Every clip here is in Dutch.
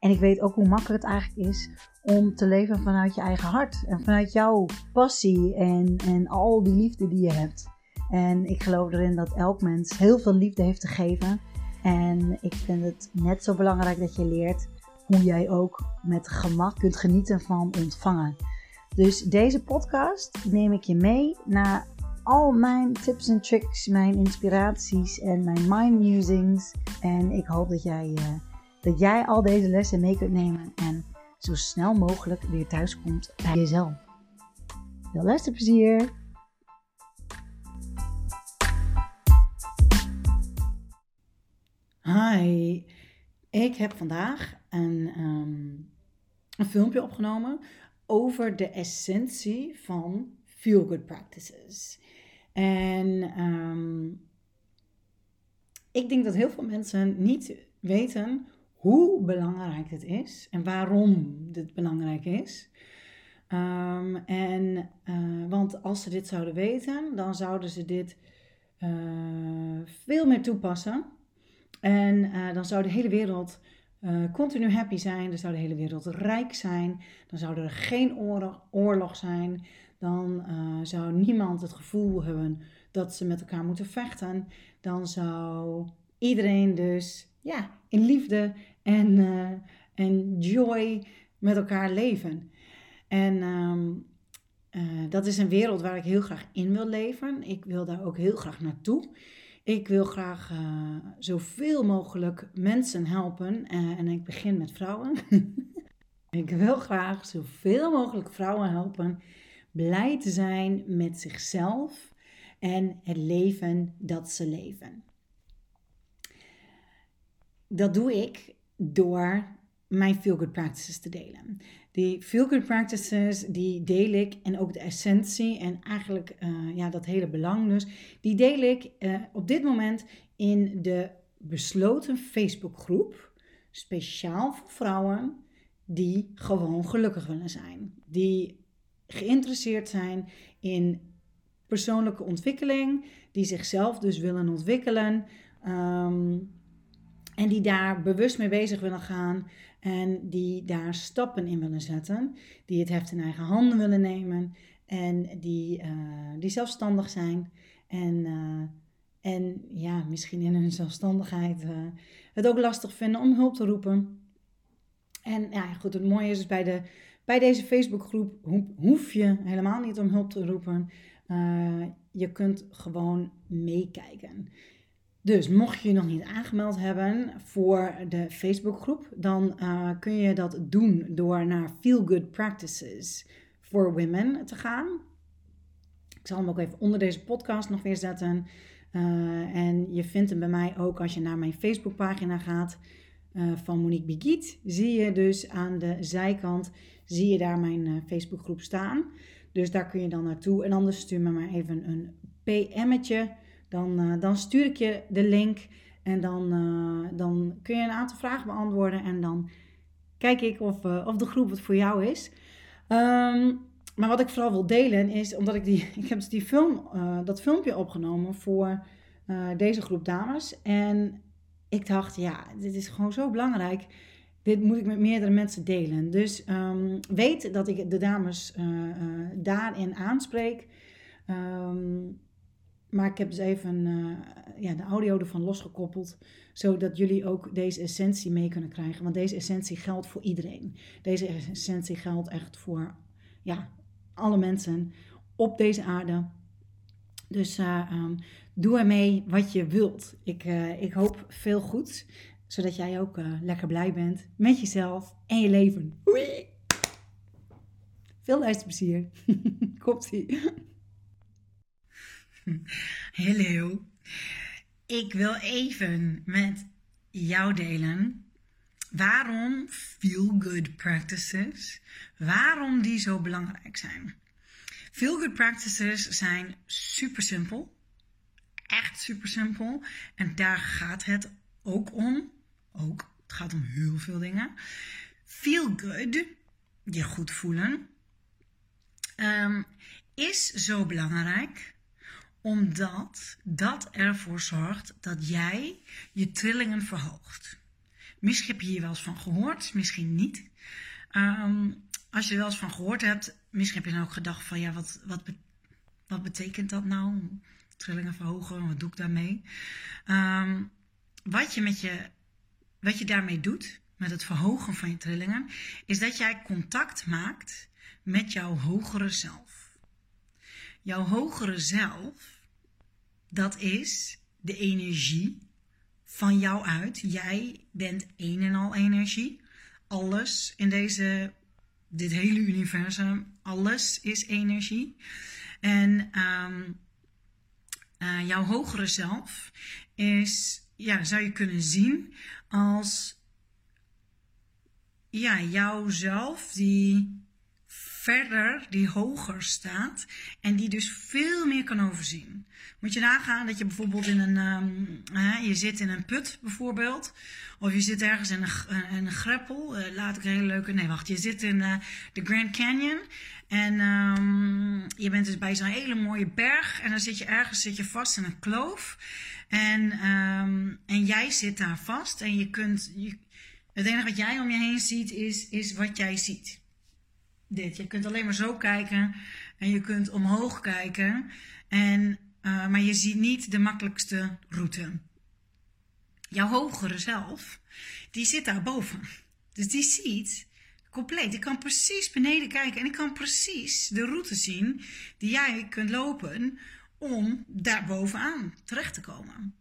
En ik weet ook hoe makkelijk het eigenlijk is om te leven vanuit je eigen hart. En vanuit jouw passie en, en al die liefde die je hebt. En ik geloof erin dat elk mens heel veel liefde heeft te geven. En ik vind het net zo belangrijk dat je leert hoe jij ook met gemak kunt genieten van ontvangen. Dus deze podcast neem ik je mee naar al mijn tips en tricks, mijn inspiraties en mijn mind musings. En ik hoop dat jij, uh, dat jij al deze lessen mee kunt nemen en zo snel mogelijk weer thuis komt bij jezelf. Veel luisterplezier! Hi, ik heb vandaag een, um, een filmpje opgenomen over de essentie van feel good practices. En um, ik denk dat heel veel mensen niet weten hoe belangrijk het is en waarom dit belangrijk is. Um, en, uh, want als ze dit zouden weten, dan zouden ze dit uh, veel meer toepassen. En uh, dan zou de hele wereld continu happy zijn, dan zou de hele wereld rijk zijn, dan zou er geen oorlog, oorlog zijn, dan zou niemand het gevoel hebben dat ze met elkaar moeten vechten, dan zou iedereen dus ja, in liefde en, uh, en joy met elkaar leven. En um, uh, dat is een wereld waar ik heel graag in wil leven. Ik wil daar ook heel graag naartoe. Ik wil graag uh, zoveel mogelijk mensen helpen. en ik begin met vrouwen. ik wil graag zoveel mogelijk vrouwen helpen blij te zijn met zichzelf en het leven dat ze leven. Dat doe ik door mijn feel good practices te delen. Die feel good practices, die deel ik en ook de essentie en eigenlijk uh, ja, dat hele belang dus, die deel ik uh, op dit moment in de besloten Facebookgroep, speciaal voor vrouwen die gewoon gelukkig willen zijn. Die geïnteresseerd zijn in persoonlijke ontwikkeling, die zichzelf dus willen ontwikkelen. Um, en die daar bewust mee bezig willen gaan en die daar stappen in willen zetten. Die het heft in eigen handen willen nemen en die, uh, die zelfstandig zijn. En, uh, en ja, misschien in hun zelfstandigheid uh, het ook lastig vinden om hulp te roepen. En ja, goed, het mooie is dus bij, de, bij deze Facebookgroep hoef je helemaal niet om hulp te roepen. je kunt gewoon meekijken. Dus mocht je je nog niet aangemeld hebben voor de Facebookgroep, dan uh, kun je dat doen door naar Feel Good Practices for Women te gaan. Ik zal hem ook even onder deze podcast nog weer zetten. Uh, en je vindt hem bij mij ook als je naar mijn Facebookpagina gaat uh, van Monique Bigiet. Zie je dus aan de zijkant, zie je daar mijn Facebookgroep staan. Dus daar kun je dan naartoe. En anders stuur me maar even een PM'tje dan, uh, dan stuur ik je de link en dan, uh, dan kun je een aantal vragen beantwoorden en dan kijk ik of, uh, of de groep het voor jou is. Um, maar wat ik vooral wil delen is, omdat ik die, ik heb dus die film, dat filmpje opgenomen voor deze groep dames. En ik dacht, ja, dit is gewoon zo belangrijk. Dit moet ik met meerdere mensen delen. Dus um, weet dat ik de dames daarin aanspreek. Um, maar ik heb dus even uh, ja, de audio ervan losgekoppeld, zodat jullie ook deze essentie mee kunnen krijgen. Want deze essentie geldt voor iedereen. Deze essentie geldt echt voor ja, alle mensen op deze aarde. Dus uh, um, doe ermee wat je wilt. Ik, uh, ik hoop veel goed, zodat jij ook lekker blij bent met jezelf en je leven. Oei. Veel luisterplezier. Komt-ie. Hallo. Ik wil even met jou delen waarom feel good practices, waarom die zo belangrijk zijn. Feel good practices zijn super simpel. Echt super simpel. En daar gaat het ook om. Ook, het gaat om heel veel dingen. Feel good, je goed voelen, um, is zo belangrijk omdat dat ervoor zorgt dat jij je trillingen verhoogt. Misschien heb je hier wel eens van gehoord, misschien niet. Um, als je er wel eens van gehoord hebt, misschien heb je dan ook gedacht van ja, wat, wat, wat betekent dat nou? Trillingen verhogen, wat doe ik daarmee? Um, wat, je met je, wat je daarmee doet, met het verhogen van je trillingen, is dat jij contact maakt met jouw hogere zelf. Jouw hogere zelf, dat is de energie van jou uit. Jij bent een en al energie. Alles in deze, dit hele universum, alles is energie. En um, jouw hogere zelf is, ja, zou je kunnen zien als ja, jouzelf die verder, die hoger staat en die dus veel meer kan overzien. Moet je nagaan dat je bijvoorbeeld in een, um, je zit in een put bijvoorbeeld, of je zit ergens in een, in een greppel, uh, laat ik een hele leuke, nee wacht, je zit in uh, de Grand Canyon en um, je bent dus bij zo'n hele mooie berg en dan zit je ergens zit je vast in een kloof en, um, en jij zit daar vast en je kunt, je, het enige wat jij om je heen ziet is, is wat jij ziet dit. Je kunt alleen maar zo kijken en je kunt omhoog kijken. En, uh, maar je ziet niet de makkelijkste route. Jouw hogere zelf, die zit daarboven. Dus die ziet compleet. Ik kan precies beneden kijken en ik kan precies de route zien die jij kunt lopen om daar bovenaan terecht te komen.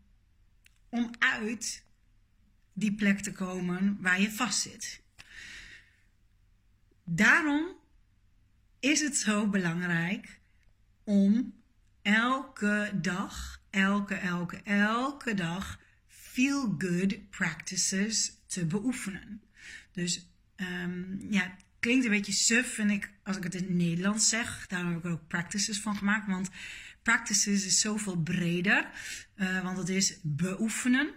Om uit die plek te komen waar je vast zit. Daarom is het zo belangrijk om elke dag, elke, elke, elke dag feel good practices te beoefenen. Dus um, ja, klinkt een beetje suf, vind ik, als ik het in het Nederlands zeg. Daar heb ik ook practices van gemaakt, want practices is zoveel breder, uh, want het is beoefenen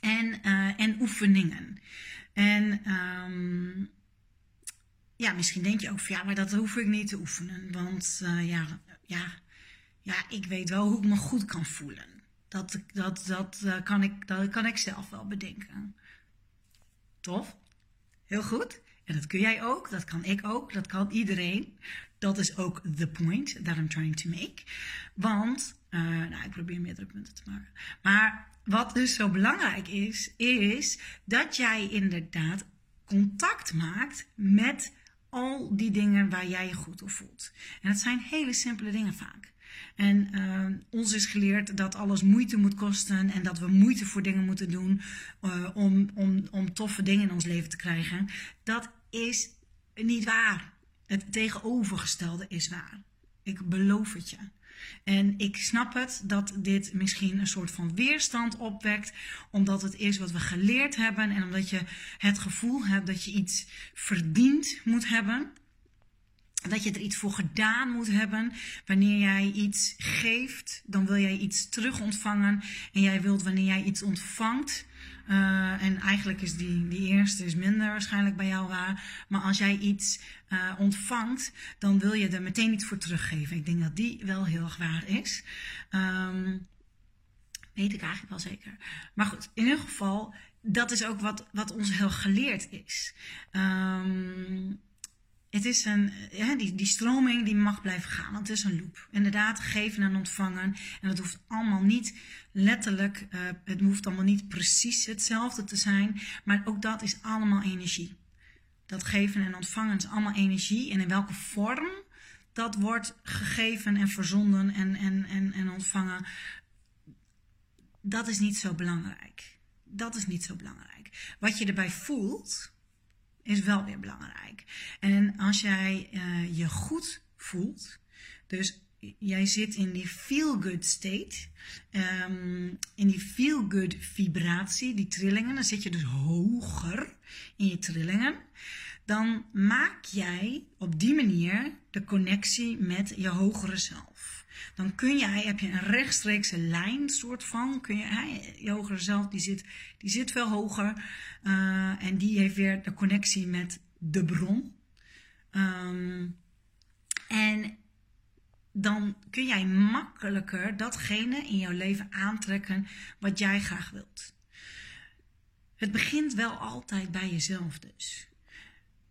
en, uh, en oefeningen. En um, ja, misschien denk je ook van ja, maar dat hoef ik niet te oefenen. Want uh, ja, ja, ja, ik weet wel hoe ik me goed kan voelen. Dat, dat, dat, uh, kan, ik, dat kan ik zelf wel bedenken. Tof? Heel goed. En dat kun jij ook, dat kan ik ook, dat kan iedereen. Dat is ook the point that I'm trying to make. Want, uh, nou, ik probeer meerdere punten te maken. Maar wat dus zo belangrijk is, is dat jij inderdaad contact maakt met al die dingen waar jij je goed op voelt. En dat zijn hele simpele dingen vaak. En uh, ons is geleerd dat alles moeite moet kosten en dat we moeite voor dingen moeten doen uh, om, om, om toffe dingen in ons leven te krijgen. Dat is niet waar. Het tegenovergestelde is waar. Ik beloof het je. En ik snap het dat dit misschien een soort van weerstand opwekt, omdat het is wat we geleerd hebben en omdat je het gevoel hebt dat je iets verdiend moet hebben. Dat je er iets voor gedaan moet hebben. Wanneer jij iets geeft, dan wil jij iets terug ontvangen. En jij wilt wanneer jij iets ontvangt, uh, en eigenlijk is die, die eerste is minder waarschijnlijk bij jou waar. Maar als jij iets uh, ontvangt, dan wil je er meteen iets voor teruggeven. Ik denk dat die wel heel erg waar is. Um, weet ik eigenlijk wel zeker. Maar goed, in ieder geval, dat is ook wat, wat ons heel geleerd is. Um, het is een, ja, die, die stroming die mag blijven gaan, want het is een loop. Inderdaad, geven en ontvangen. En dat hoeft allemaal niet letterlijk, uh, het hoeft allemaal niet precies hetzelfde te zijn. Maar ook dat is allemaal energie. Dat geven en ontvangen is allemaal energie. En in welke vorm dat wordt gegeven en verzonden en, en, en, en ontvangen, dat is niet zo belangrijk. Dat is niet zo belangrijk. Wat je erbij voelt, is wel weer belangrijk. En als jij uh, je goed voelt, dus jij zit in die feel-good state, ehm, in die feel-good vibratie, die trillingen, dan zit je dus hoger in je trillingen. Dan maak jij op die manier de connectie met je hogere zelf. Dan kun jij, heb je een rechtstreekse lijn, soort van, kun je, hogere zelf, die zit, die zit veel hoger. Uh, en die heeft weer de connectie met de bron. Um, en dan kun jij makkelijker datgene in jouw leven aantrekken wat jij graag wilt. Het begint wel altijd bij jezelf dus.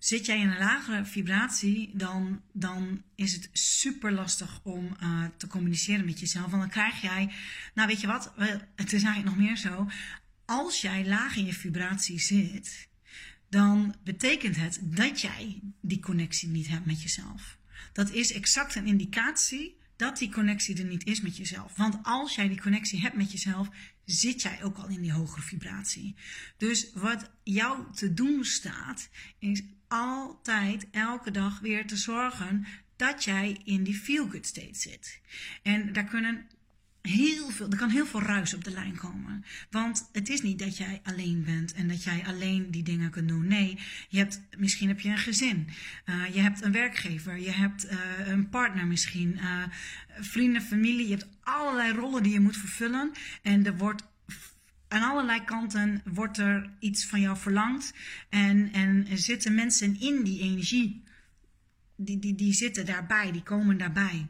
Zit jij in een lagere vibratie, dan, dan is het super lastig om uh, te communiceren met jezelf. Want dan krijg jij, nou weet je wat, het is eigenlijk nog meer zo. Als jij laag in je vibratie zit, dan betekent het dat jij die connectie niet hebt met jezelf. Dat is exact een indicatie dat die connectie er niet is met jezelf. Want als jij die connectie hebt met jezelf, zit jij ook al in die hogere vibratie. Dus wat jou te doen staat, is altijd elke dag weer te zorgen dat jij in die feel-good state zit. En daar kunnen heel veel, er kan heel veel ruis op de lijn komen. Want het is niet dat jij alleen bent en dat jij alleen die dingen kunt doen. Nee, je hebt, misschien heb je een gezin. Uh, je hebt een werkgever. Je hebt uh, een partner misschien. Uh, vrienden, familie. Je hebt allerlei rollen die je moet vervullen. En er wordt aan allerlei kanten wordt er iets van jou verlangd. En, en zitten mensen in die energie. Die, die, die zitten daarbij, die komen daarbij.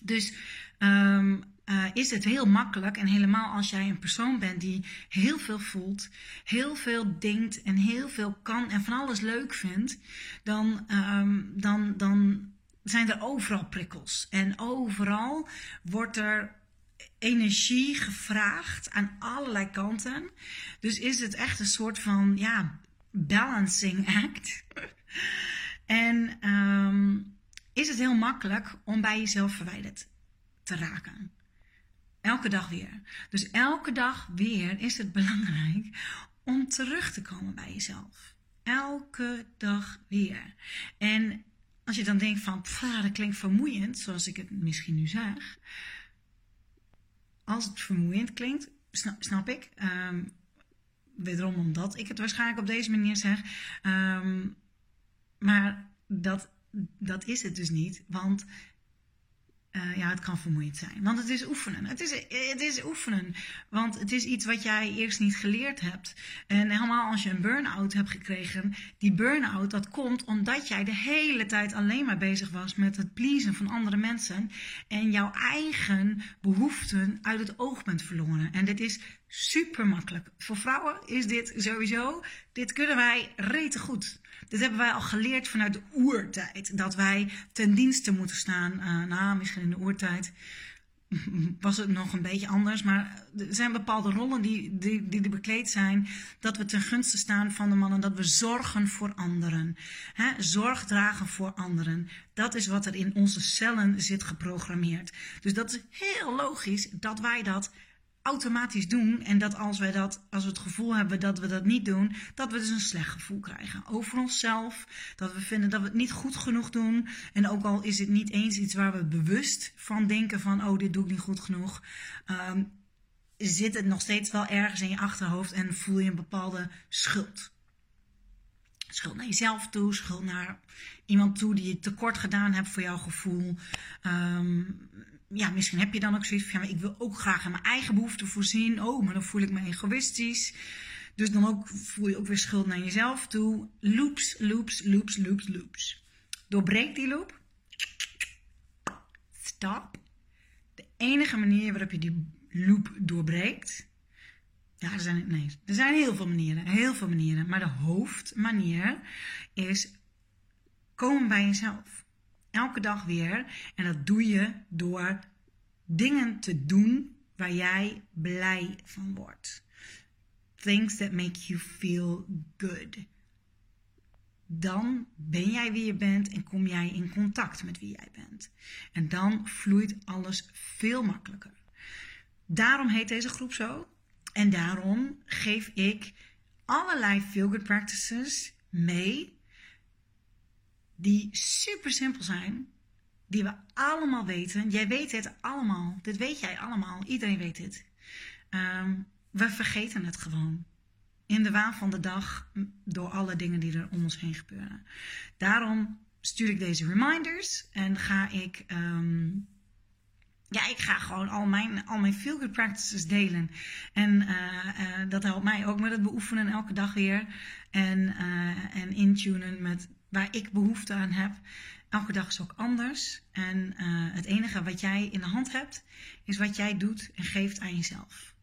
Dus um, uh, is het heel makkelijk. En helemaal als jij een persoon bent die heel veel voelt, heel veel denkt en heel veel kan en van alles leuk vindt, dan, um, dan, dan zijn er overal prikkels. En overal wordt er energie gevraagd aan allerlei kanten. Dus is het echt een soort van ja, balancing act. en um, is het heel makkelijk om bij jezelf verwijderd te raken. Elke dag weer. Dus elke dag weer is het belangrijk om terug te komen bij jezelf. Elke dag weer. En als je dan denkt van, dat klinkt vermoeiend, zoals ik het misschien nu zeg. Als het vermoeiend klinkt, snap, ik. Um, wederom omdat ik het waarschijnlijk op deze manier zeg. Um, maar dat, dat is het dus niet. Want uh, ja, het kan vermoeiend zijn. Want het is oefenen. Het is, het is oefenen. Want het is iets wat jij eerst niet geleerd hebt. En helemaal als je een burn-out hebt gekregen. Die burn-out, dat komt omdat jij de hele tijd alleen maar bezig was met het pleasen van andere mensen. En jouw eigen behoeften uit het oog bent verloren. En dit is super makkelijk. Voor vrouwen is dit sowieso. Dit kunnen wij rete goed. Dit hebben wij al geleerd vanuit de oertijd. Dat wij ten dienste moeten staan. Uh, nou, misschien in de oertijd was het nog een beetje anders. Maar er zijn bepaalde rollen die, die, die bekleed zijn. Dat we ten gunste staan van de mannen. Dat we zorgen voor anderen. Zorg dragen voor anderen. Dat is wat er in onze cellen zit geprogrammeerd. Dus dat is heel logisch dat wij dat automatisch doen. En dat als wij dat, als we het gevoel hebben dat we dat niet doen, dat we dus een slecht gevoel krijgen over onszelf. Dat we vinden dat we het niet goed genoeg doen. En ook al is het niet eens iets waar we bewust van denken van, oh, dit doe ik niet goed genoeg. Um, zit het nog steeds wel ergens in je achterhoofd en voel je een bepaalde schuld. Schuld naar jezelf toe, schuld naar iemand toe die je tekort gedaan hebt voor jouw gevoel. Um, ja, misschien heb je dan ook zoiets van, ja, ik wil ook graag aan mijn eigen behoeften voorzien. Oh, maar dan voel ik me egoïstisch. Dus dan ook, voel je ook weer schuld naar jezelf toe. Loops, loops, loops, loops, loops. Doorbreek die loop. Stop. De enige manier waarop je die loop doorbreekt. Ja, er zijn, nee, er zijn heel veel manieren. Heel veel manieren. Maar de hoofdmanier is komen bij jezelf. Elke dag weer. En dat doe je door dingen te doen waar jij blij van wordt. Things that make you feel good. Dan ben jij wie je bent en kom jij in contact met wie jij bent. En dan vloeit alles veel makkelijker. Daarom heet deze groep zo. En daarom geef ik allerlei feel good practices mee die super simpel zijn, die we allemaal weten. Jij weet het allemaal. Dit weet jij allemaal. Iedereen weet dit. Ehm, we vergeten het gewoon. In de waan van de dag door alle dingen die er om ons heen gebeuren. Daarom stuur ik deze reminders en ga ik. Ehm, ja, ik ga gewoon al mijn, al mijn feel good practices delen. En uh, uh, dat helpt mij ook met het beoefenen elke dag weer. En, uh, en intunen met waar ik behoefte aan heb. Elke dag is ook anders. En het enige wat jij in de hand hebt, is wat jij doet en geeft aan jezelf.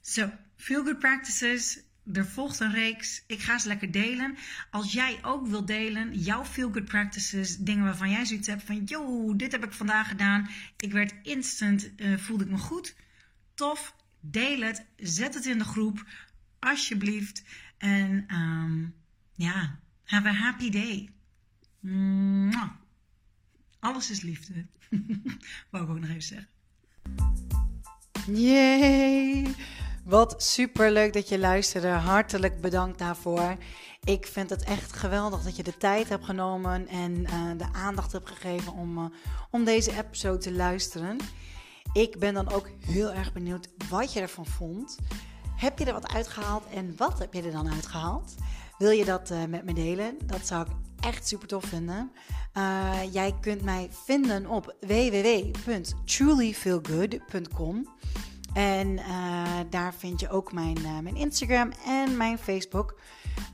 Zo, feel good practices er volgt een reeks. Ik ga ze lekker delen. Als jij ook wilt delen, jouw feel good practices, dingen waarvan jij zoiets hebt van, yo, dit heb ik vandaag gedaan. Ik werd instant, uh, voelde ik me goed. Tof, deel het, zet het in de groep, alsjeblieft. En um, ja, have a happy day. Alles is liefde. Wou ik ook nog even zeggen. Yay! Wat super leuk dat je luisterde. Hartelijk bedankt daarvoor. Ik vind het echt geweldig dat je de tijd hebt genomen en uh, de aandacht hebt gegeven om, uh, om deze episode te luisteren. Ik ben dan ook heel erg benieuwd wat je ervan vond. Heb je er wat uitgehaald en wat heb je er dan uitgehaald? Wil je dat uh, met me delen? Dat zou ik echt super tof vinden. jij kunt mij vinden op www.trulyfeelgood.com. En uh, daar vind je ook mijn, mijn Instagram en mijn Facebook.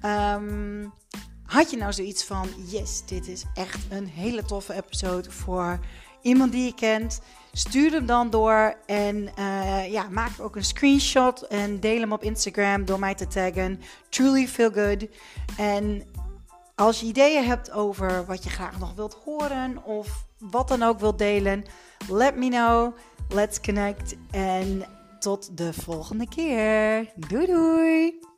Um, had je nou zoiets van: yes, dit is echt een hele toffe episode voor iemand die je kent? Stuur hem dan door en uh, ja, maak ook een screenshot en deel hem op Instagram door mij te taggen. Truly feel good. En als je ideeën hebt over wat je graag nog wilt horen of wat dan ook wilt delen, let me know. Let's connect en tot de volgende keer. Doei doei!